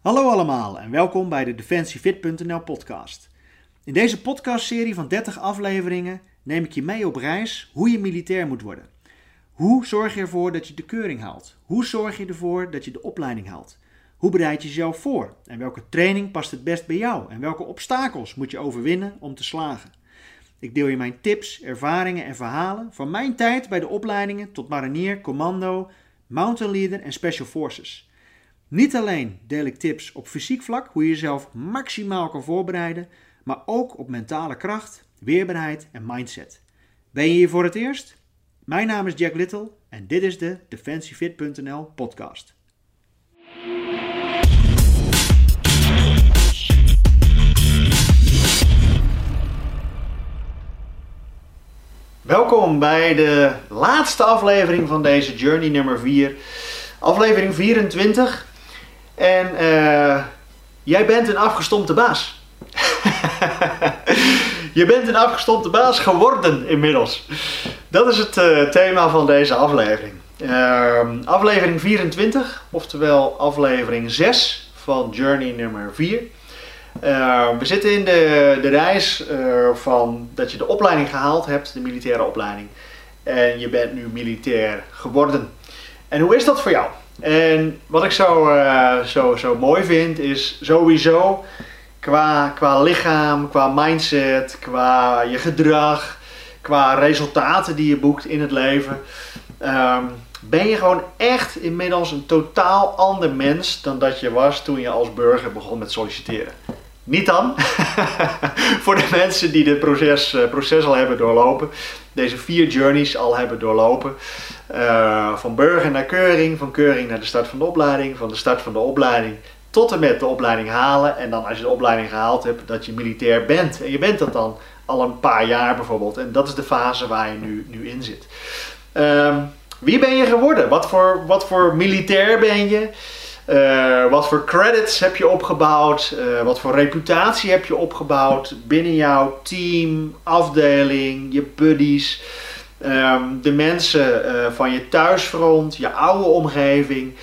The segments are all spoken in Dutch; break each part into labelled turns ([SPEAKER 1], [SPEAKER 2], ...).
[SPEAKER 1] Hallo allemaal en welkom bij de DefensieFit.nl podcast. In deze podcastserie van 30 afleveringen neem ik je mee op reis hoe je militair moet worden. Hoe zorg je ervoor dat je de keuring haalt? Hoe zorg je ervoor dat je de opleiding haalt? Hoe bereid je jezelf voor? En welke training past het best bij jou? En welke obstakels moet je overwinnen om te slagen? Ik deel je mijn tips, ervaringen en verhalen van mijn tijd bij de opleidingen tot marinier, commando, mountain leader en special forces. Niet alleen deel ik tips op fysiek vlak, hoe je jezelf maximaal kan voorbereiden, maar ook op mentale kracht, weerbaarheid en mindset. Ben je hier voor het eerst? Mijn naam is Jack Little en dit is de DefensieFit.nl podcast. Welkom bij de laatste aflevering van deze Journey nummer 4. Aflevering 24. En uh, jij bent een afgestompte baas. je bent een afgestompte baas geworden inmiddels. Dat is het uh, thema van deze aflevering. Uh, aflevering 24, oftewel aflevering 6 van Journey nummer 4. we zitten in de, de reis van dat je de opleiding gehaald hebt, de militaire opleiding. En je bent nu militair geworden. En hoe is dat voor jou? En wat ik zo, uh, zo, zo mooi vind is sowieso qua, qua lichaam, qua mindset, qua je gedrag, qua resultaten die je boekt in het leven. Um, ben je gewoon echt inmiddels een totaal ander mens dan dat je was toen je als burger begon met solliciteren. Niet dan, voor de mensen die dit proces, uh, proces al hebben doorlopen, deze vier journeys al hebben doorlopen. Uh, van burger naar keuring, van keuring naar de start van de opleiding, van de start van de opleiding tot en met de opleiding halen. En dan als je de opleiding gehaald hebt, dat je militair bent. En je bent dat dan al een paar jaar bijvoorbeeld. En dat is de fase waar je nu, nu in zit. Uh, wie ben je geworden? Wat voor, wat voor militair ben je? Uh, wat voor credits heb je opgebouwd? Uh, wat voor reputatie heb je opgebouwd binnen jouw team, afdeling, je buddies? Um, de mensen uh, van je thuisfront, je oude omgeving.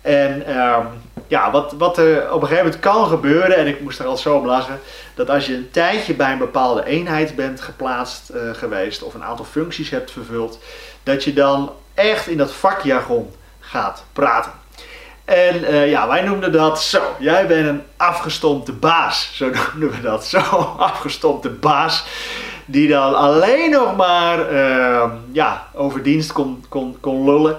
[SPEAKER 1] En um, ja, wat, wat er op een gegeven moment kan gebeuren, en ik moest er al zo om lachen, dat als je een tijdje bij een bepaalde eenheid bent geplaatst uh, geweest of een aantal functies hebt vervuld, dat je dan echt in dat vakjargon gaat praten. En uh, ja, wij noemden dat zo. Jij bent een afgestompte baas. Zo noemden we dat. Zo afgestompte baas die dan alleen nog maar uh, ja, over dienst kon, kon, kon lullen.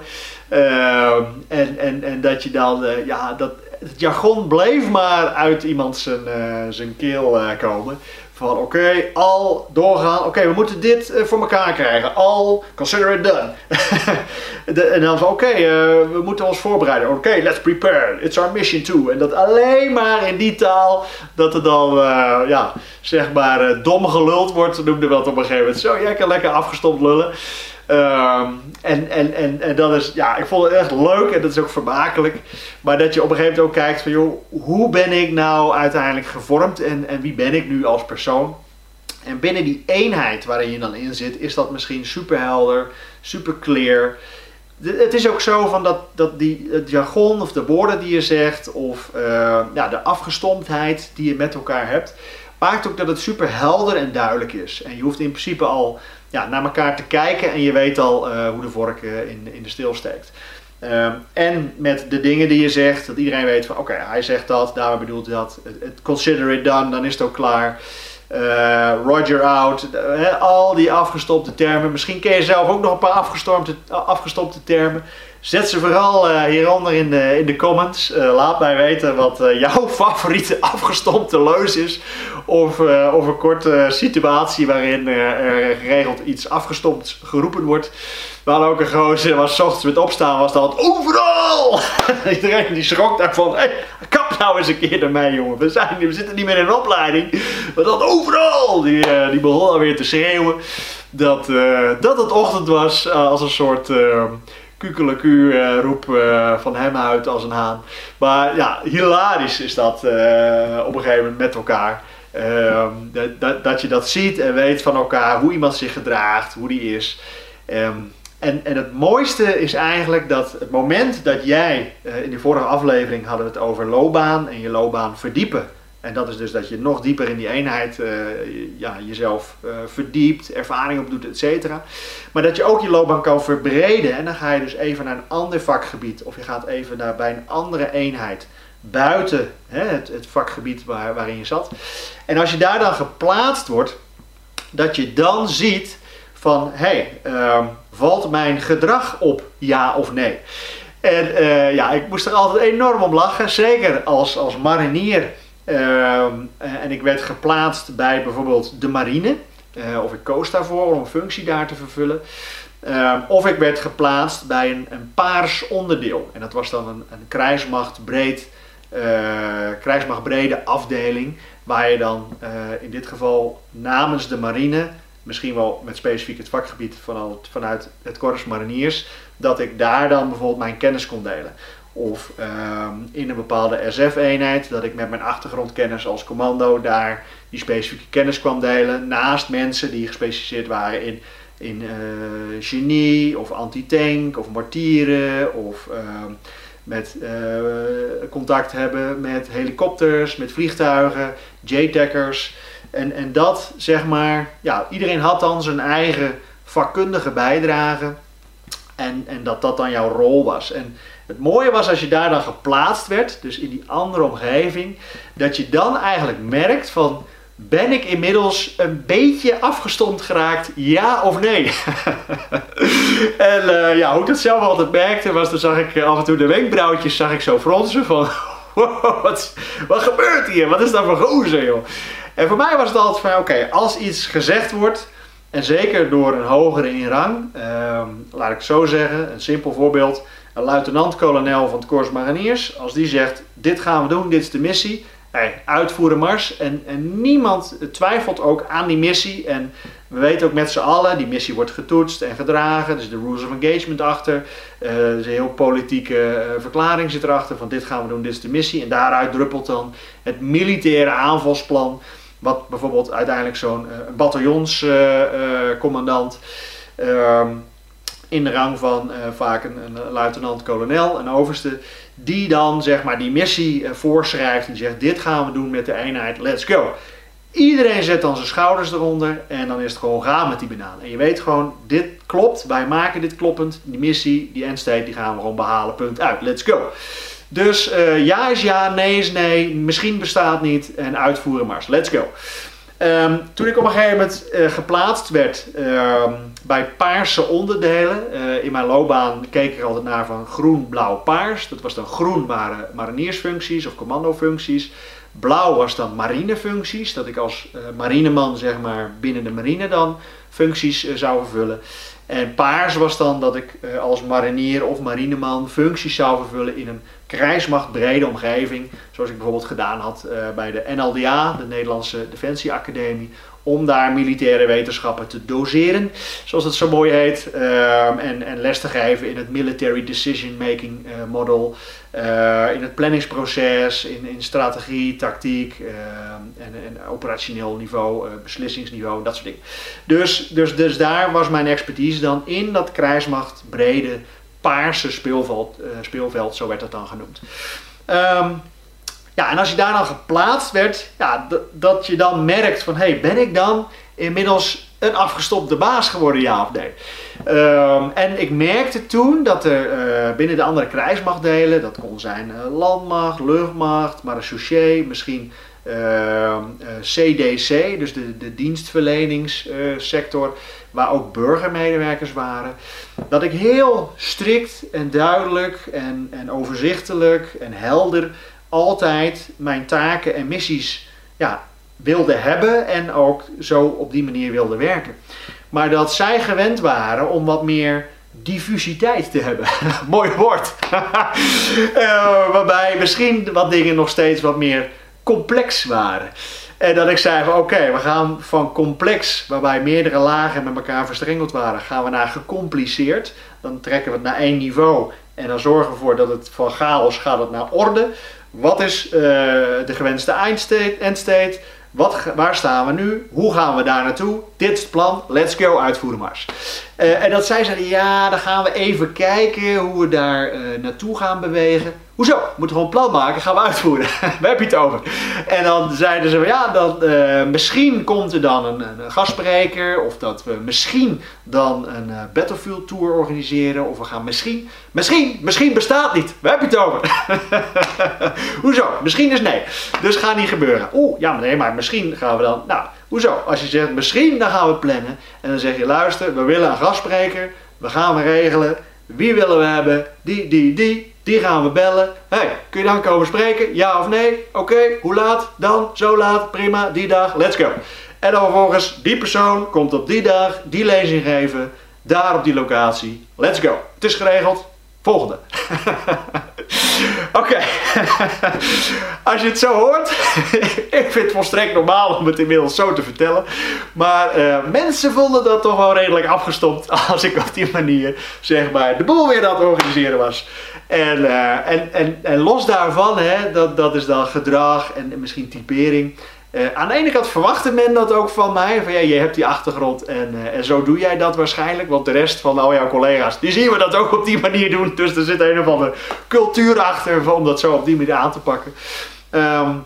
[SPEAKER 1] Uh, en, en, en dat je dan, uh, ja, dat, het jargon bleef maar uit iemand zijn, eh, zijn keel komen. Van oké, al doorgaan. Oké, we moeten dit voor elkaar krijgen. Al, consider it done. en dan van oké, we moeten ons voorbereiden. Oké, let's prepare. It's our mission too. En dat alleen maar in die taal, dat er dan, ja, zeg maar, dom geluld wordt, noemde we dat op een gegeven moment. Zo, jij kan lekker afgestompt lullen. Um, en, en, en, en dat is, ja, ik vond het echt leuk en dat is ook vermakelijk. Maar dat je op een gegeven moment ook kijkt van, joh, hoe ben ik nou uiteindelijk gevormd en, en wie ben ik nu als persoon? En binnen die eenheid waarin je dan in zit, is dat misschien super helder, super clear. Het is ook zo van dat, dat die, het jargon of de woorden die je zegt, of uh, ja, de afgestomptheid die je met elkaar hebt, maakt ook dat het super helder en duidelijk is. En je hoeft in principe al ja, naar elkaar te kijken en je weet al uh, hoe de vork uh, in, in de steel steekt. Um, en met de dingen die je zegt, dat iedereen weet van oké, hij zegt dat, daarmee bedoelt hij dat. Consider it done, dan is het ook klaar. Uh, Roger out, al die afgestopte termen. Misschien ken je zelf ook nog een paar afgestopte, afgestopte termen. Zet ze vooral uh, hieronder in de, in de comments. Uh, laat mij weten wat uh, jouw favoriete afgestompte leus is. Of, of een korte situatie waarin er geregeld iets afgestompt geroepen wordt. We hadden ook een gozer, was ochtends met opstaan, was dat overal! Iedereen die schrok daarvan. Hey, kap nou eens een keer ermee jongen. We, zijn, we zitten niet meer in een opleiding. Maar dat overal! Die, die begon alweer te schreeuwen. Dat, dat het ochtend was als een soort kukeleku uh, roep uh, van hem uit als een haan. Maar ja, hilarisch is dat uh, op een gegeven moment met elkaar. Ehm, dat, dat, je dat ziet en weet van elkaar hoe iemand zich gedraagt, hoe die is. Um, En, en het mooiste is eigenlijk dat het moment dat jij, in de vorige aflevering hadden we het over loopbaan en je loopbaan verdiepen. En dat is dus dat je nog dieper in die eenheid uh, ja, jezelf uh, verdiept, ervaring opdoet, et cetera. Maar dat je ook je loopbaan kan verbreden. En dan ga je dus even naar een ander vakgebied. Of je gaat even naar, bij een andere eenheid. Buiten hè, het, het, vakgebied waar, waarin je zat. En als je daar dan geplaatst wordt, dat je dan ziet van hé, hey, uh, valt mijn gedrag op ja of nee? En uh, ja, ik moest er altijd enorm om lachen. Zeker als, als marinier en ik werd geplaatst bij bijvoorbeeld de marine. Uh, of ik koos daarvoor om een functie daar te vervullen. Uh, of ik werd geplaatst bij een, een, paars onderdeel. En dat was dan een, een krijgsmachtbrede afdeling. Waar je dan in dit geval namens de marine, misschien wel met specifiek het vakgebied vanuit het Korps Mariniers, dat ik daar dan bijvoorbeeld mijn kennis kon delen. Of uh, in een bepaalde SF-eenheid, dat ik met mijn achtergrondkennis als commando daar die specifieke kennis kwam delen. Naast mensen die gespecialiseerd waren in, in uh, genie of antitank of mortieren of uh, met uh, contact hebben met helikopters, met vliegtuigen, JTACers. En, en dat zeg maar, ja, iedereen had dan zijn eigen vakkundige bijdrage. En, en dat dat dan jouw rol was. En het mooie was als je daar dan geplaatst werd, dus in die andere omgeving, dat je dan eigenlijk merkt van, ben ik inmiddels een beetje afgestomd geraakt, ja of nee? en uh, ja, hoe ik dat zelf altijd merkte, was dan zag ik af en toe de wenkbrauwtjes zag ik zo fronsen van, wat, wat gebeurt hier? Wat is dat voor gozer, joh? En voor mij was het altijd van, oké, als iets gezegd wordt, en zeker door een hogere in rang, uh, laat ik zo zeggen, een simpel voorbeeld, een luitenant-kolonel van het Corps Mariniers, als die zegt: Dit gaan we doen, dit is de missie. Hey, uitvoeren mars. En, en niemand twijfelt ook aan die missie. En we weten ook met z'n allen, die missie wordt getoetst en gedragen. Dus de rules of engagement achter. Uh, er is een heel politieke uh, verklaring zit erachter van dit gaan we doen, dit is de missie. En daaruit druppelt dan het militaire aanvalsplan. Wat bijvoorbeeld uiteindelijk zo'n uh, bataljonscommandant in de rang van uh, vaak een, luitenant-kolonel, een overste, die dan zeg maar die missie uh, voorschrijft en zegt dit gaan we doen met de eenheid, let's go. Iedereen zet dan zijn schouders eronder en dan is het gewoon gaan met die banaan. En je weet gewoon, dit klopt, wij maken dit kloppend, die missie, die endstate, die gaan we gewoon behalen, punt uit, let's go. Dus uh, ja is ja, nee is nee, misschien bestaat niet en uitvoeren maar, let's go. Um, toen ik op een gegeven moment uh, geplaatst werd um, bij paarse onderdelen, uh, in mijn loopbaan keek ik altijd naar van groen, blauw, paars. Dat was dan groen waren mariniersfuncties of commandofuncties. Blauw was dan marinefuncties, dat ik als uh, marineman zeg maar binnen de marine dan functies zou vervullen. En paars was dan dat ik als marinier of marineman functies zou vervullen in een krijgsmachtbrede omgeving, zoals ik bijvoorbeeld gedaan had uh, bij de NLDA, de Nederlandse Defensieacademie, om daar militaire wetenschappen te doseren, zoals het zo mooi heet, uh, en, en, les te geven in het Military Decision Making uh, Model, in het planningsproces, in, in strategie, tactiek en, en, operationeel niveau, beslissingsniveau, dat soort dingen. Dus, dus, dus daar was mijn expertise dan in dat krijgsmachtbrede paarse speelveld, speelveld, zo werd dat dan genoemd. Um, ja, en als je daar dan geplaatst werd, ja, dat je dan merkt van, hé, hey, ben ik dan inmiddels een afgestopte baas geworden, ja of nee? Um, en ik merkte toen dat er uh, binnen de andere krijgsmachtdelen, dat kon zijn uh, landmacht, luchtmacht, marechaussee, misschien CDC, dus de, de dienstverleningssector, waar ook burgermedewerkers waren, dat ik heel strikt en duidelijk en, en overzichtelijk en helder altijd mijn taken en missies ja, wilde hebben en ook zo op die manier wilde werken. Maar dat zij gewend waren om wat meer diffusiteit te hebben. Mooi woord. uh, waarbij misschien wat dingen nog steeds wat meer complex waren. En dat ik zei van oké, we gaan van complex, waarbij meerdere lagen met elkaar verstrengeld waren, gaan we naar gecompliceerd. Dan trekken we het naar één niveau en dan zorgen we ervoor dat het van chaos gaat het naar orde. Wat is uh, de gewenste eindstate, endstate? Wat, waar staan we nu? Hoe gaan we daar naartoe? Dit is het plan, let's go, uitvoeren mars. Uh, en dat zij zeiden, ja, dan gaan we even kijken hoe we daar uh, naartoe gaan bewegen. Hoezo? We moeten gewoon een plan maken, gaan we uitvoeren. Waar heb je het over? En dan zeiden ze, ja, dan, uh, misschien komt er dan een, een, gastspreker. Of dat we misschien dan een Battlefield Tour organiseren. Of we gaan misschien, misschien, misschien bestaat niet. Waar heb je het over? Hoezo? Misschien is nee. Dus gaat niet gebeuren. Oeh, ja, nee, maar misschien gaan we dan... Nou, hoezo? Als je zegt misschien, dan gaan we plannen. En dan zeg je, luister, we willen een gastspreker. We gaan we regelen. Wie willen we hebben? Die, die, die. Die gaan we bellen. hey, kun je dan komen spreken? Ja of nee? Oké, hoe laat? Dan? Zo laat? Prima, die dag, let's go. En dan vervolgens, die persoon komt op die dag die lezing geven. Daar op die locatie. Let's go. Het is geregeld. Volgende. Oké. Als je het zo hoort, ik vind het volstrekt normaal om het inmiddels zo te vertellen. Maar uh, mensen vonden dat toch wel redelijk afgestopt als ik op die manier zeg maar de boel weer aan het organiseren was. En, uh, en, en, en los daarvan, hè, dat, dat is dan gedrag en misschien typering. Uh, aan de ene kant verwachtte men dat ook van mij. Van ja, je hebt die achtergrond en, uh, en zo doe jij dat waarschijnlijk. Want de rest van al jouw collega's, die zien we dat ook op die manier doen. Dus er zit een of andere cultuur achter om dat zo op die manier aan te pakken. Um,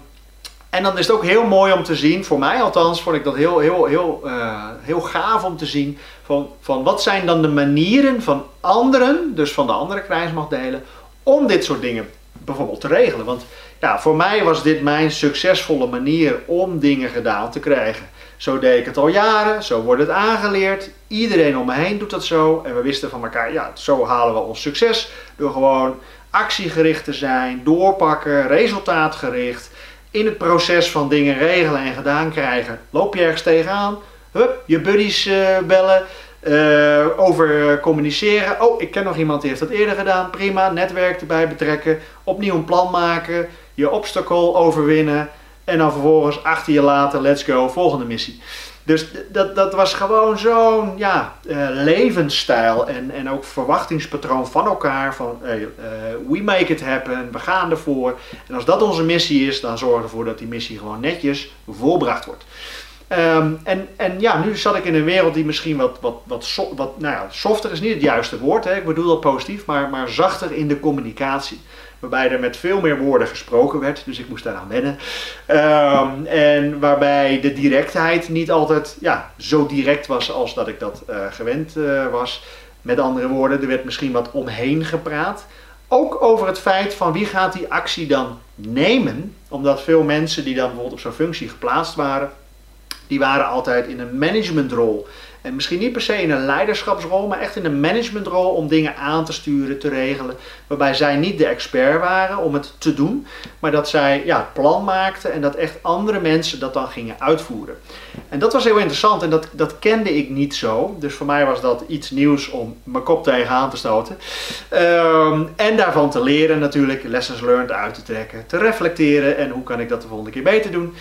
[SPEAKER 1] en dan is het ook heel mooi om te zien, voor mij althans, vond ik dat heel, heel, heel, uh, heel gaaf om te zien. Van, van wat zijn dan de manieren van anderen, dus van de andere krijgsmachtdelen, om dit soort dingen bijvoorbeeld te regelen. Want ja, voor mij was dit mijn succesvolle manier om dingen gedaan te krijgen. Zo deed ik het al jaren, zo wordt het aangeleerd. Iedereen om me heen doet dat zo. En we wisten van elkaar, ja, zo halen we ons succes. Door gewoon actiegericht te zijn, doorpakken, resultaatgericht. In het proces van dingen regelen en gedaan krijgen. Loop je ergens tegenaan? Hup, je buddies uh, bellen. Uh, over communiceren. Oh, ik ken nog iemand die heeft dat eerder gedaan. Prima, netwerk erbij betrekken. Opnieuw een plan maken. Je obstacle overwinnen. En dan vervolgens achter je later, let's go, volgende missie. Dus dat, dat was gewoon zo'n ja, uh, levensstijl en, en ook verwachtingspatroon van elkaar. Van uh, we make it happen, we gaan ervoor. En als dat onze missie is, dan zorgen we ervoor dat die missie gewoon netjes volbracht wordt. Um, en, en ja, nu zat ik in een wereld die misschien wat, wat, wat, wat nou ja, softer is niet het juiste woord. Hè? Ik bedoel dat positief, maar, maar zachter in de communicatie. Waarbij er met veel meer woorden gesproken werd, dus ik moest daaraan wennen. Um, en waarbij de directheid niet altijd ja, zo direct was als dat ik dat uh, gewend uh, was. Met andere woorden, er werd misschien wat omheen gepraat. Ook over het feit van wie gaat die actie dan nemen. Omdat veel mensen die dan bijvoorbeeld op zo'n functie geplaatst waren, die waren altijd in een managementrol. En misschien niet per se in een leiderschapsrol, maar echt in een managementrol om dingen aan te sturen, te regelen. Waarbij zij niet de expert waren om het te doen, maar dat zij ja, het plan maakten en dat echt andere mensen dat dan gingen uitvoeren. En dat was heel interessant en dat, dat kende ik niet zo. Dus voor mij was dat iets nieuws om mijn kop tegenaan te stoten. Um, en daarvan te leren natuurlijk, lessons learned uit te trekken, te reflecteren en hoe kan ik dat de volgende keer beter doen.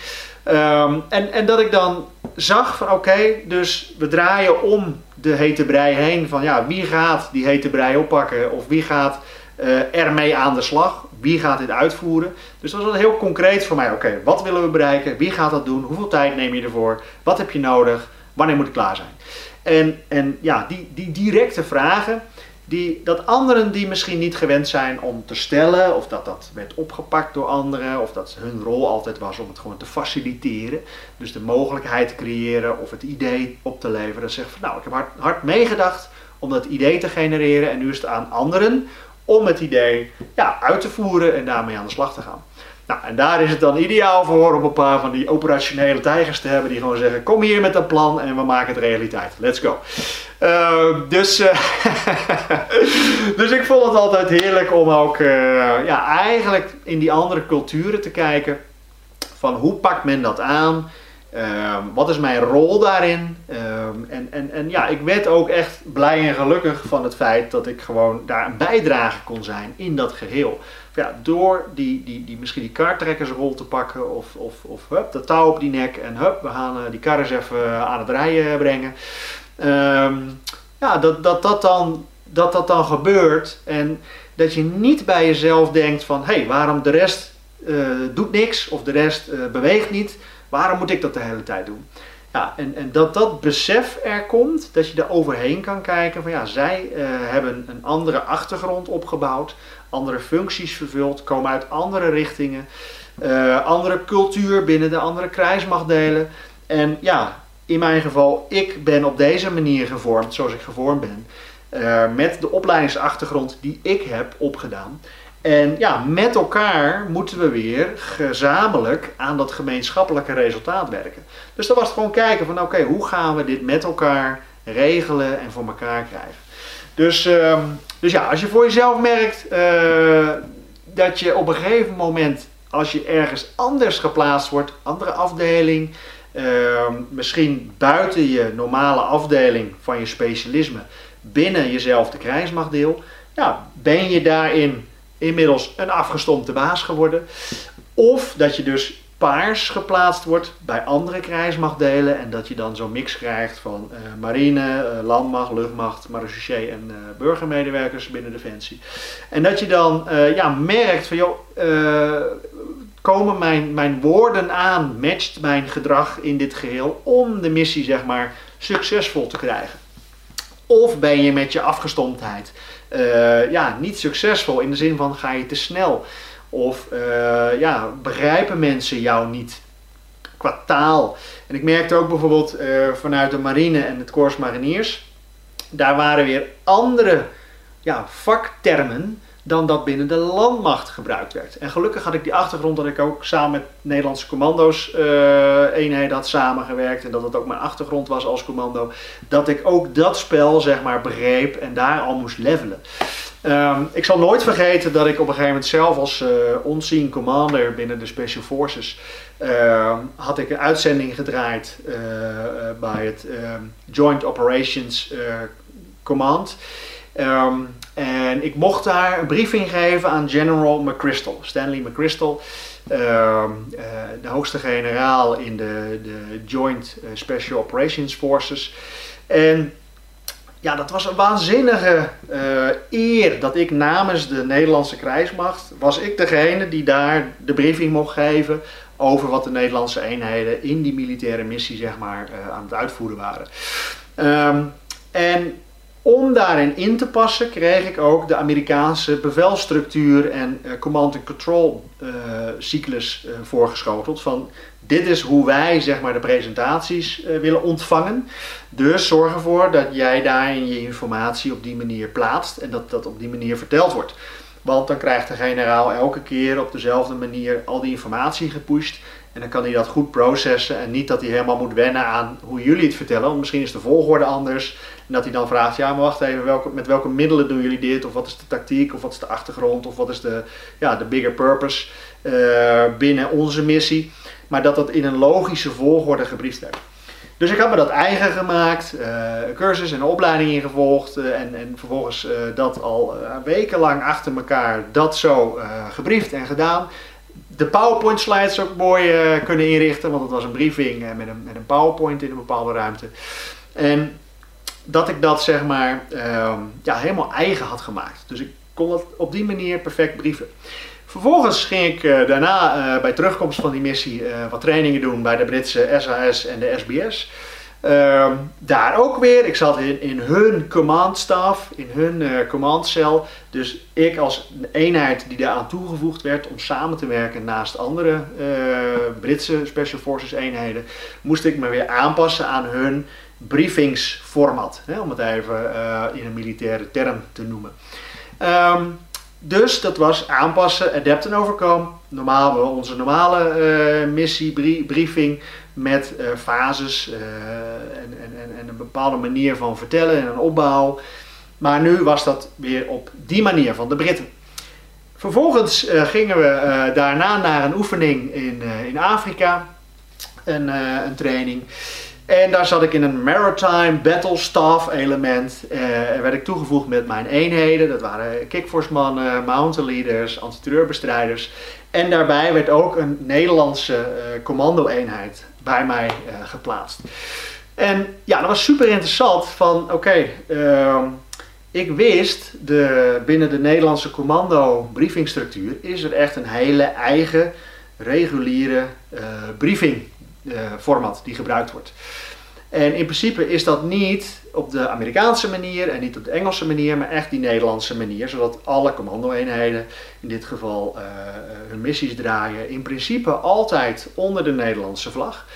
[SPEAKER 1] Um, en, en dat ik dan zag van oké, dus we draaien om de hete brei heen van ja, wie gaat die hete brei oppakken of wie gaat uh, ermee aan de slag, wie gaat dit uitvoeren. Dus dat was heel concreet voor mij, oké, wat willen we bereiken, wie gaat dat doen, hoeveel tijd neem je ervoor, wat heb je nodig, wanneer moet het klaar zijn. En, en ja, die, die directe vragen, die, dat anderen die misschien niet gewend zijn om te stellen, of dat dat werd opgepakt door anderen, of dat hun rol altijd was om het gewoon te faciliteren. Dus de mogelijkheid te creëren of het idee op te leveren. Zegt van nou, ik heb hard, hard meegedacht om dat idee te genereren en nu is het aan anderen om het idee ja, uit te voeren en daarmee aan de slag te gaan. Nou, en daar is het dan ideaal voor om een paar van die operationele tijgers te hebben die gewoon zeggen: Kom hier met een plan en we maken het realiteit. Let's go. Uh, dus, uh, dus ik vond het altijd heerlijk om ook uh, ja, eigenlijk in die andere culturen te kijken: van hoe pakt men dat aan? Um, wat is mijn rol daarin? Um, en, en, en ja, ik werd ook echt blij en gelukkig van het feit dat ik gewoon daar een bijdrage kon zijn in dat geheel. Ja, door die, die, die, misschien die kartrekkersrol te pakken of, of, of hup, de touw op die nek en hup, we gaan uh, die kar eens even aan het rijden brengen. Um, ja, dat dat, dat, dan, dat dat dan gebeurt en dat je niet bij jezelf denkt van hé, hey, waarom de rest uh, doet niks of de rest uh, beweegt niet. Waarom moet ik dat de hele tijd doen? Ja, en, en dat dat besef er komt, dat je er overheen kan kijken van ja, zij uh, hebben een andere achtergrond opgebouwd, andere functies vervuld, komen uit andere richtingen, uh, andere cultuur binnen de andere krijgsmachtdelen. En ja, in mijn geval, ik ben op deze manier gevormd, zoals ik gevormd ben, uh, met de opleidingsachtergrond die ik heb opgedaan. En ja, met elkaar moeten we weer gezamenlijk aan dat gemeenschappelijke resultaat werken. Dus dan was het gewoon kijken van oké, hoe gaan we dit met elkaar regelen en voor elkaar krijgen. Dus, uh, dus ja, als je voor jezelf merkt uh, dat je op een gegeven moment, als je ergens anders geplaatst wordt, andere afdeling, uh, misschien buiten je normale afdeling van je specialisme, binnen jezelf de krijgsmachtdeel, ja, ben je daarin inmiddels een afgestompte baas geworden. Of dat je dus paars geplaatst wordt bij andere krijgsmachtdelen en dat je dan zo'n mix krijgt van uh, marine, uh, landmacht, luchtmacht, marechaussee en uh, burgermedewerkers binnen Defensie. En dat je dan ja, merkt van joh, komen mijn, mijn woorden aan, matcht mijn gedrag in dit geheel om de missie zeg maar succesvol te krijgen. Of ben je met je afgestomptheid uh, ja, niet succesvol in de zin van ga je te snel. Of uh, ja, begrijpen mensen jou niet qua taal. En ik merkte ook bijvoorbeeld uh, vanuit de marine en het Corps Mariniers. Daar waren weer andere ja, vaktermen dan dat binnen de landmacht gebruikt werd. En gelukkig had ik die achtergrond dat ik ook samen met Nederlandse commando's uh, eenheden had samengewerkt en dat het ook mijn achtergrond was als commando, dat ik ook dat spel zeg maar begreep en daar al moest levelen. Um, ik zal nooit vergeten dat ik op een gegeven moment zelf als uh, on-scene commander binnen de Special Forces uh, had ik een uitzending gedraaid uh, bij het Joint Operations Command. En ik mocht daar een briefing geven aan General McChrystal, Stanley McChrystal, uh, uh, de hoogste generaal in de, de Joint eh, Special Operations Forces. En ja, dat was een waanzinnige uh, eer dat ik namens de Nederlandse krijgsmacht, was ik degene die daar de briefing mocht geven over wat de Nederlandse eenheden in die militaire missie zeg maar aan het uitvoeren waren. Um, en om daarin in te passen kreeg ik ook de Amerikaanse bevelstructuur en uh, command and control uh, cyclus uh, voorgeschoteld. Van dit is hoe wij zeg maar, de presentaties willen ontvangen. Dus zorg ervoor dat jij daarin je informatie op die manier plaatst en dat dat op die manier verteld wordt. Want dan krijgt de generaal elke keer op dezelfde manier al die informatie gepusht. En dan kan hij dat goed processen en niet dat hij helemaal moet wennen aan hoe jullie het vertellen. Want misschien is de volgorde anders. En dat hij dan vraagt, ja maar wacht even, welke, met welke middelen doen jullie dit? Of wat is de tactiek? Of wat is de achtergrond? Of wat is de, ja, de bigger purpose uh, binnen onze missie? Maar dat dat in een logische volgorde gebriefd werd. Dus ik heb me dat eigen gemaakt, uh, cursus en opleiding ingevolgd uh, en, en vervolgens dat al wekenlang achter elkaar dat zo gebriefd en gedaan. De PowerPoint slides ook mooi kunnen inrichten, want het was een briefing met, een, met een PowerPoint in een bepaalde ruimte. En dat ik dat zeg maar ehm, ja, helemaal eigen had gemaakt. Dus ik kon dat op die manier perfect brieven. Vervolgens ging ik uh, daarna bij terugkomst van die missie wat trainingen doen bij de Britse SAS en de SBS. Ehm, daar ook weer, ik zat in, hun command staff, in hun commandcel. Dus ik als eenheid die daaraan toegevoegd werd om samen te werken naast andere Britse Special Forces eenheden, moest ik me weer aanpassen aan hun briefingsformat, hè, om het even in een militaire term te noemen. Um, dus dat was aanpassen, adapten overkomen. Normaal onze normale uh, missie, briefing met uh, fases uh, en, en, en, een bepaalde manier van vertellen en een opbouw. Maar nu was dat weer op die manier van de Britten. Vervolgens gingen we daarna naar een oefening in, in Afrika, een, een training. En daar zat ik in een Maritime Battle Staff element. Uh, en werd ik toegevoegd met mijn eenheden. Dat waren kickforce mannen, mountain leaders, antiterreurbestrijders. En daarbij werd ook een Nederlandse uh, commando-eenheid bij mij uh, geplaatst. En ja, dat was super interessant van oké, ehm, ik wist de, binnen de Nederlandse commando briefingstructuur is er echt een hele eigen reguliere briefing format die gebruikt wordt. En in principe is dat niet op de Amerikaanse manier en niet op de Engelse manier, maar echt die Nederlandse manier. Zodat alle commando-eenheden, in dit geval uh, hun missies draaien, in principe altijd onder de Nederlandse vlag.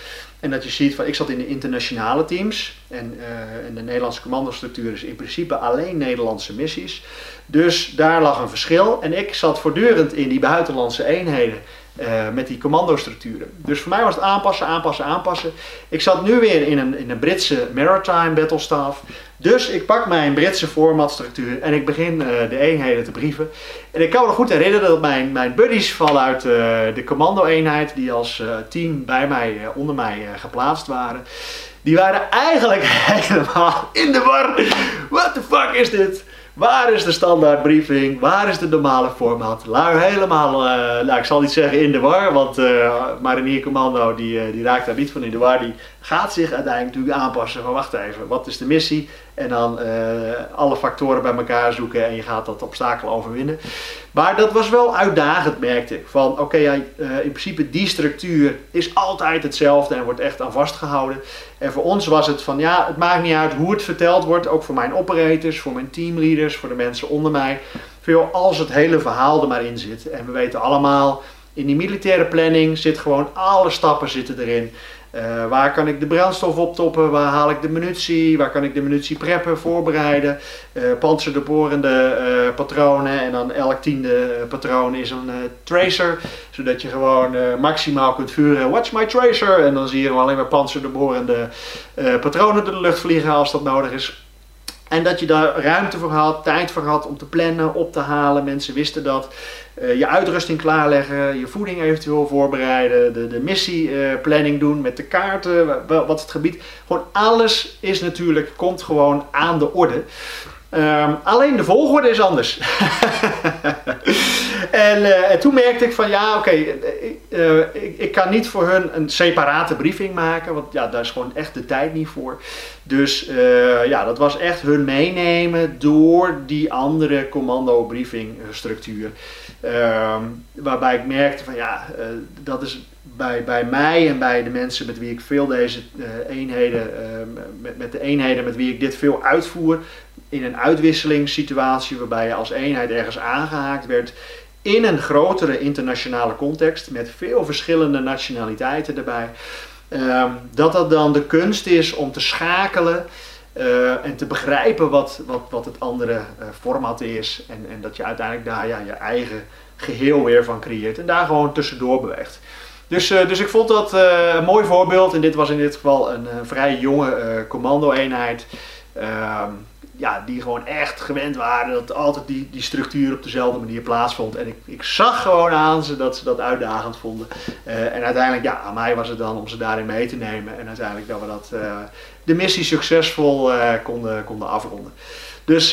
[SPEAKER 1] En dat je ziet van, ik zat in de internationale teams en, en de Nederlandse commandostructuur is in principe alleen Nederlandse missies. Dus daar lag een verschil. En ik zat voortdurend in die buitenlandse eenheden uh, met die commandostructuren. Dus voor mij was het aanpassen, aanpassen, aanpassen. Ik zat nu weer in een, in een Britse maritime battlestaff. Dus ik pak mijn Britse formatstructuur en ik begin uh, de eenheden te brieven. En ik kan me goed herinneren dat mijn, mijn buddies vanuit uh, de commando-eenheid, die als team bij mij, onder mij geplaatst waren, die waren eigenlijk helemaal in de war. What the fuck is dit? Waar is de standaard briefing? Waar is de normale format? Lui helemaal, uh, ik zal niet zeggen in de war, want uh, Marinier Commando die, uh, die raakt daar niet van in de war. Die gaat zich uiteindelijk natuurlijk aanpassen wacht even, wat is de missie? En dan alle factoren bij elkaar zoeken en je gaat dat obstakel overwinnen. Maar dat was wel uitdagend, merkte ik. Van oké, ja, in principe die structuur is altijd hetzelfde en wordt echt aan vastgehouden. En voor ons was het van ja, het maakt niet uit hoe het verteld wordt. Ook voor mijn operators, voor mijn teamleaders, voor de mensen onder mij. Veel als het hele verhaal er maar in zit. En we weten allemaal, in die militaire planning zit gewoon alle stappen zitten erin. Uh, waar kan ik de brandstof optoppen? Waar haal ik de munitie? Waar kan ik de munitie preppen, voorbereiden? Uh, panzerdoorborende uh, patronen en dan elk tiende patroon is een tracer. Zodat je gewoon maximaal kunt vuren. Watch my tracer! En dan zie je alleen maar panzerdoorborende patronen door de lucht vliegen als dat nodig is. En dat je daar ruimte voor had, tijd voor had om te plannen, op te halen. Mensen wisten dat. Uh, je uitrusting klaarleggen, je voeding eventueel voorbereiden, de, de missieplanning doen met de kaarten, wat het gebied. Gewoon alles is natuurlijk, komt gewoon aan de orde. Um, alleen de volgorde is anders. en, uh, en, toen merkte ik van ja, oké, okay, uh, ik, ik, kan niet voor hun een separate briefing maken, want ja, daar is gewoon echt de tijd niet voor. Dus ja, dat was echt hun meenemen door die andere commando briefing structuur. Um, waarbij ik merkte van ja, dat is bij, bij mij en bij de mensen met wie ik veel deze eenheden, met, met de eenheden met wie ik dit veel uitvoer, in een uitwisselingssituatie waarbij je als eenheid ergens aangehaakt werd in een grotere internationale context met veel verschillende nationaliteiten erbij. Um, dat dat dan de kunst is om te schakelen uh, en te begrijpen wat, wat, wat het andere uh, format is. En, en dat je uiteindelijk daar ja, je eigen geheel weer van creëert en daar gewoon tussendoor beweegt. Dus, uh, dus ik vond dat een mooi voorbeeld. En dit was in dit geval een vrij jonge commando-eenheid. Ehm, ja, die gewoon echt gewend waren dat altijd die, die structuur op dezelfde manier plaatsvond. En ik, ik zag gewoon aan ze dat ze dat uitdagend vonden. Uh, en uiteindelijk, ja, aan mij was het dan om ze daarin mee te nemen. En uiteindelijk dat we dat, uh, de missie succesvol uh, konden, konden afronden. Dus,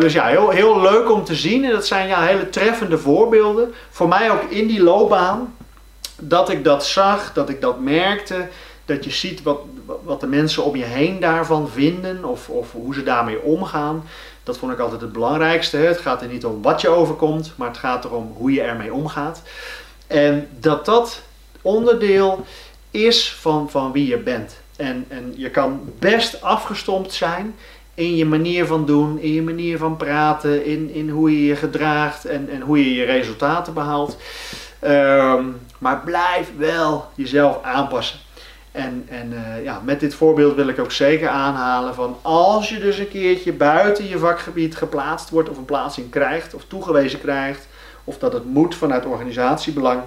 [SPEAKER 1] dus ja, heel, heel leuk om te zien. En dat zijn ja, hele treffende voorbeelden. Voor mij ook in die loopbaan. Dat ik dat zag, dat ik dat merkte dat je ziet wat, wat de mensen om je heen daarvan vinden of, of hoe ze daarmee omgaan. Dat vond ik altijd het belangrijkste. Het gaat er niet om wat je overkomt, maar het gaat erom hoe je ermee omgaat. En dat dat onderdeel is van, van wie je bent. En, en je kan best afgestompt zijn in je manier van doen, in je manier van praten, in, in hoe je je gedraagt en, en hoe je je resultaten behaalt. Um, maar blijf wel jezelf aanpassen. En, en uh, ja, met dit voorbeeld wil ik ook zeker aanhalen van als je dus een keertje buiten je vakgebied geplaatst wordt of een plaatsing krijgt of toegewezen krijgt, of dat het moet vanuit organisatiebelang,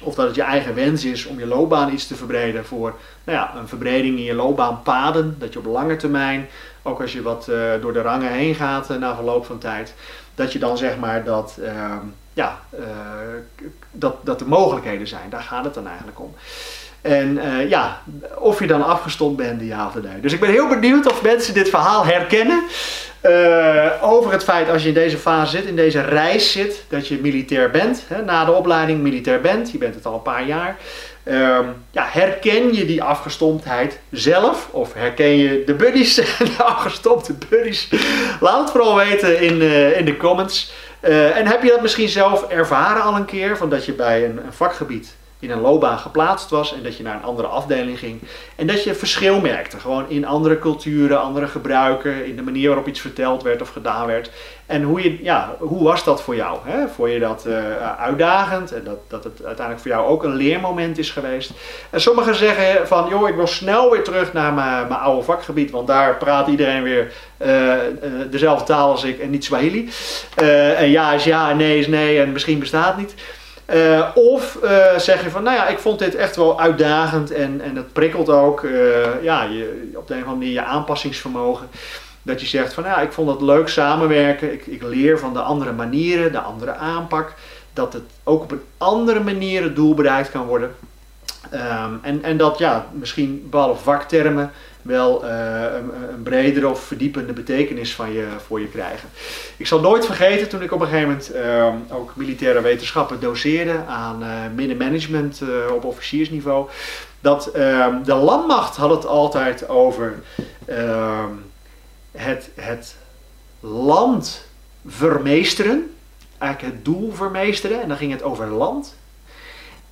[SPEAKER 1] of dat het je eigen wens is om je loopbaan iets te verbreden voor nou ja, een verbreding in je loopbaanpaden, dat je op lange termijn, ook als je wat uh, door de rangen heen gaat uh, na verloop van tijd, dat je dan zeg maar dat, uh, ja, dat, dat er mogelijkheden zijn. Daar gaat het dan eigenlijk om. En uh, ja, of je dan afgestompt bent, ja of nee. Dus ik ben heel benieuwd of mensen dit verhaal herkennen. Uh, over het feit als je in deze fase zit, in deze reis zit, dat je militair bent. Hè, na de opleiding militair bent, je bent het al een paar jaar. Uh, ja, herken je die afgestomptheid zelf? Of herken je de buddies, de afgestompte buddies? Laat het vooral weten in, uh, in de comments. en heb je dat misschien zelf ervaren al een keer? Van dat je bij een, een vakgebied in een loopbaan geplaatst was en dat je naar een andere afdeling ging. En dat je verschil merkte, gewoon in andere culturen, andere gebruiken, in de manier waarop iets verteld werd of gedaan werd. En hoe, je, ja, hoe was dat voor jou? Hè? Vond je dat uh, uitdagend en dat, dat het uiteindelijk voor jou ook een leermoment is geweest? En sommigen zeggen van, joh, ik wil snel weer terug naar mijn, mijn oude vakgebied, want daar praat iedereen weer uh, dezelfde taal als ik en niet Swahili. en ja is ja en nee is nee en misschien bestaat niet. Uh, of uh, zeg je van, nou ja, ik vond dit echt wel uitdagend en, en het prikkelt ook uh, ja, je, op de een of andere manier je aanpassingsvermogen. Dat je zegt van, ja, ik vond het leuk samenwerken, ik, ik leer van de andere manieren, de andere aanpak. Dat het ook op een andere manier het doel bereikt kan worden. Um, en, en dat ja, misschien bepaalde vaktermen wel uh, een, een, bredere of verdiepende betekenis van je, voor je krijgen. Ik zal nooit vergeten toen ik op een gegeven moment uh, ook militaire wetenschappen doseerde aan uh, middenmanagement op officiersniveau. Dat ehm, de landmacht had het altijd over ehm, het, het land vermeesteren. Eigenlijk het doel vermeesteren. En dan ging het over land.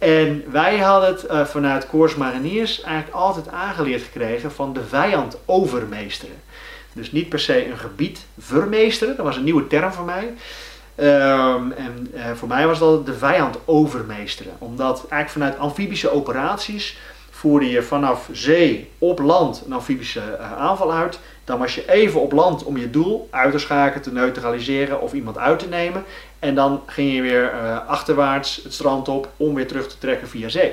[SPEAKER 1] En wij hadden het uh, vanuit Koers Mariniers eigenlijk altijd aangeleerd gekregen van de vijand overmeesteren. Dus niet per se een gebied vermeesteren, dat was een nieuwe term voor mij. Um, en uh, voor mij was dat de vijand overmeesteren. Omdat eigenlijk vanuit amfibische operaties voerde je vanaf zee op land een amfibische uh, aanval uit. Dan was je even op land om je doel uit te schakelen, te neutraliseren of iemand uit te nemen. En dan ging je weer uh, achterwaarts het strand op om weer terug te trekken via zee.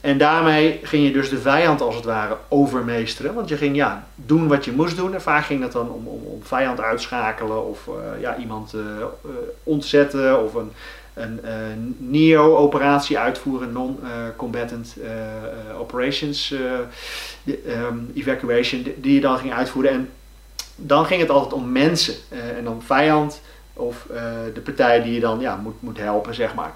[SPEAKER 1] En daarmee ging je dus de vijand als het ware overmeesteren. Want je ging ja, doen wat je moest doen. En vaak ging dat dan om, om, om vijand uitschakelen of uh, ja, iemand uh, ontzetten of een, een NEO-operatie uitvoeren, non-combatant operations um, evacuation, die je dan ging uitvoeren. En dan ging het altijd om mensen en dan vijand of uh, de partij die je dan ja, moet, moet helpen, zeg maar.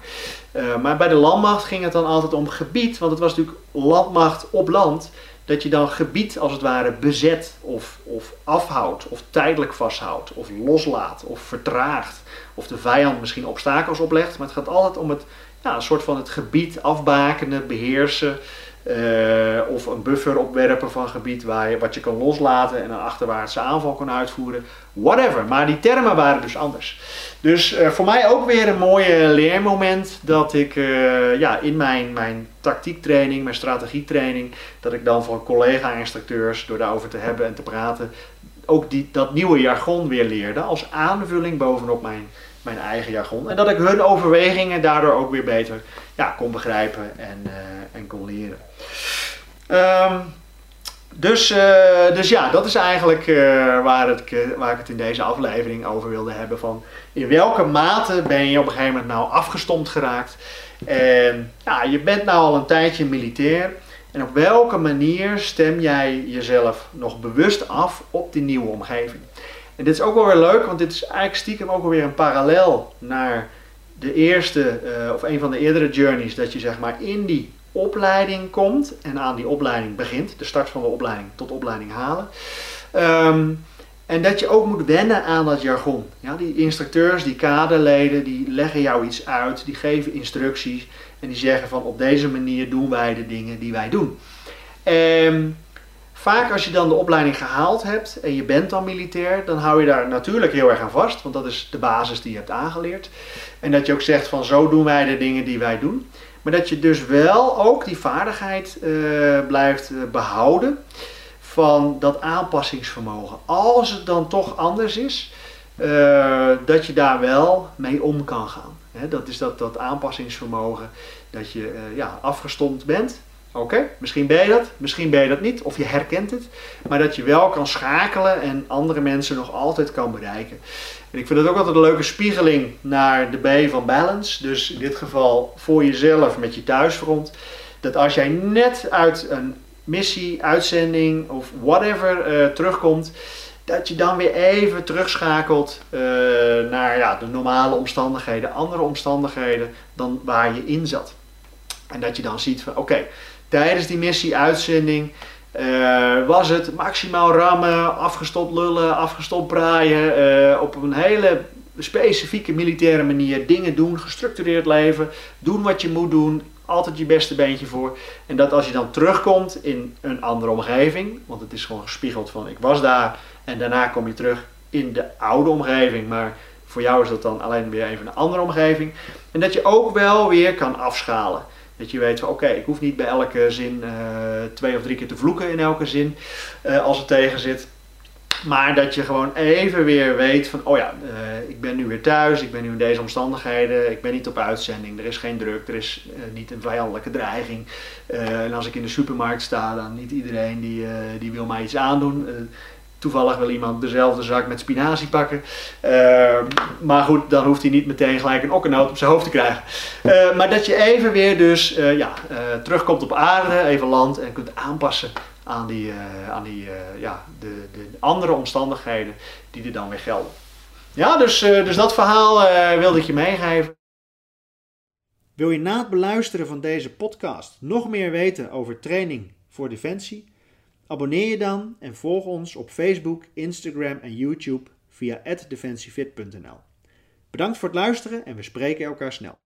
[SPEAKER 1] Uh, maar bij de landmacht ging het dan altijd om gebied, want het was natuurlijk landmacht op land, dat je dan gebied als het ware bezet of, of afhoudt, of tijdelijk vasthoudt, of loslaat, of vertraagt, of de vijand misschien obstakels oplegt. Maar het gaat altijd om het, ja, een soort van het gebied afbakenen, beheersen. Uh, of een buffer opwerpen van gebied waar je, wat je kan loslaten en een achterwaartse aanval kan uitvoeren. Whatever. Maar die termen waren dus anders. Dus uh, voor mij ook weer een mooie leermoment dat ik uh, ja, in mijn, mijn tactiektraining, mijn strategietraining, dat ik dan van collega-instructeurs door daarover te hebben en te praten, ook die, dat nieuwe jargon weer leerde als aanvulling bovenop mijn, mijn eigen jargon. En dat ik hun overwegingen daardoor ook weer beter ja, kon begrijpen en, uh, en kon leren. Um, dus, uh, dus ja, dat is eigenlijk uh, waar, het, waar ik het in deze aflevering over wilde hebben. Van in welke mate ben je op een gegeven moment nou afgestompt geraakt? En ja, je bent nou al een tijdje militair. En op welke manier stem jij jezelf nog bewust af op die nieuwe omgeving? En dit is ook wel weer leuk, want dit is eigenlijk stiekem ook weer een parallel naar de eerste uh, of een van de eerdere journeys. Dat je zeg maar in die opleiding komt en aan die opleiding begint, de start van de opleiding tot opleiding halen. Um, en dat je ook moet wennen aan dat jargon. Ja, die instructeurs, die kaderleden, die leggen jou iets uit, die geven instructies en die zeggen van op deze manier doen wij de dingen die wij doen. Um, vaak als je dan de opleiding gehaald hebt en je bent dan militair, dan hou je daar natuurlijk heel erg aan vast, want dat is de basis die je hebt aangeleerd. En dat je ook zegt van zo doen wij de dingen die wij doen. Maar dat je dus wel ook die vaardigheid uh, blijft uh, behouden van dat aanpassingsvermogen. Als het dan toch anders is, uh, dat je daar wel mee om kan gaan. Dat is dat, dat aanpassingsvermogen, dat je ja, afgestomd bent. Oké, misschien ben je dat, misschien ben je dat niet, of je herkent het. Maar dat je wel kan schakelen en andere mensen nog altijd kan bereiken. En ik vind het ook altijd een leuke spiegeling naar de B van balance. Dus in dit geval voor jezelf met je thuisfront. Dat als jij net uit een missie, uitzending of whatever uh, terugkomt, dat je dan weer even terugschakelt uh, naar ja, de normale omstandigheden, andere omstandigheden dan waar je in zat. En dat je dan ziet van oké, tijdens die missie, uitzending, uh, was het maximaal rammen, afgestopt lullen, afgestopt braaien, uh, op een hele specifieke militaire manier dingen doen, gestructureerd leven, doen wat je moet doen, altijd je beste beentje voor. En dat als je dan terugkomt in een andere omgeving, want het is gewoon gespiegeld van ik was daar en daarna kom je terug in de oude omgeving, maar voor jou is dat dan alleen weer even een andere omgeving. En dat je ook wel weer kan afschalen. Dat je weet van oké, ik hoef niet bij elke zin uh, twee of drie keer te vloeken in elke zin uh, als het tegen zit. Maar dat je gewoon even weer weet van, oh ja, uh, ik ben nu weer thuis, ik ben nu in deze omstandigheden, ik ben niet op uitzending, er is geen druk, er is niet een vijandelijke dreiging. En als ik in de supermarkt sta, dan niet iedereen die, die wil mij iets aandoen. Toevallig wil iemand dezelfde zak met spinazie pakken. maar goed, dan hoeft hij niet meteen gelijk een okkennoot op zijn hoofd te krijgen. maar dat je even weer dus ja, terugkomt op aarde, even land en kunt aanpassen aan die, uh, aan die ja, de, de andere omstandigheden die er dan weer gelden. Ja, dus, dus dat verhaal wilde ik je meegeven. Wil je na het beluisteren van deze podcast nog meer weten over training voor defensie? Abonneer je dan en volg ons op Facebook, Instagram en YouTube via defensiefit.nl. Bedankt voor het luisteren en we spreken elkaar snel.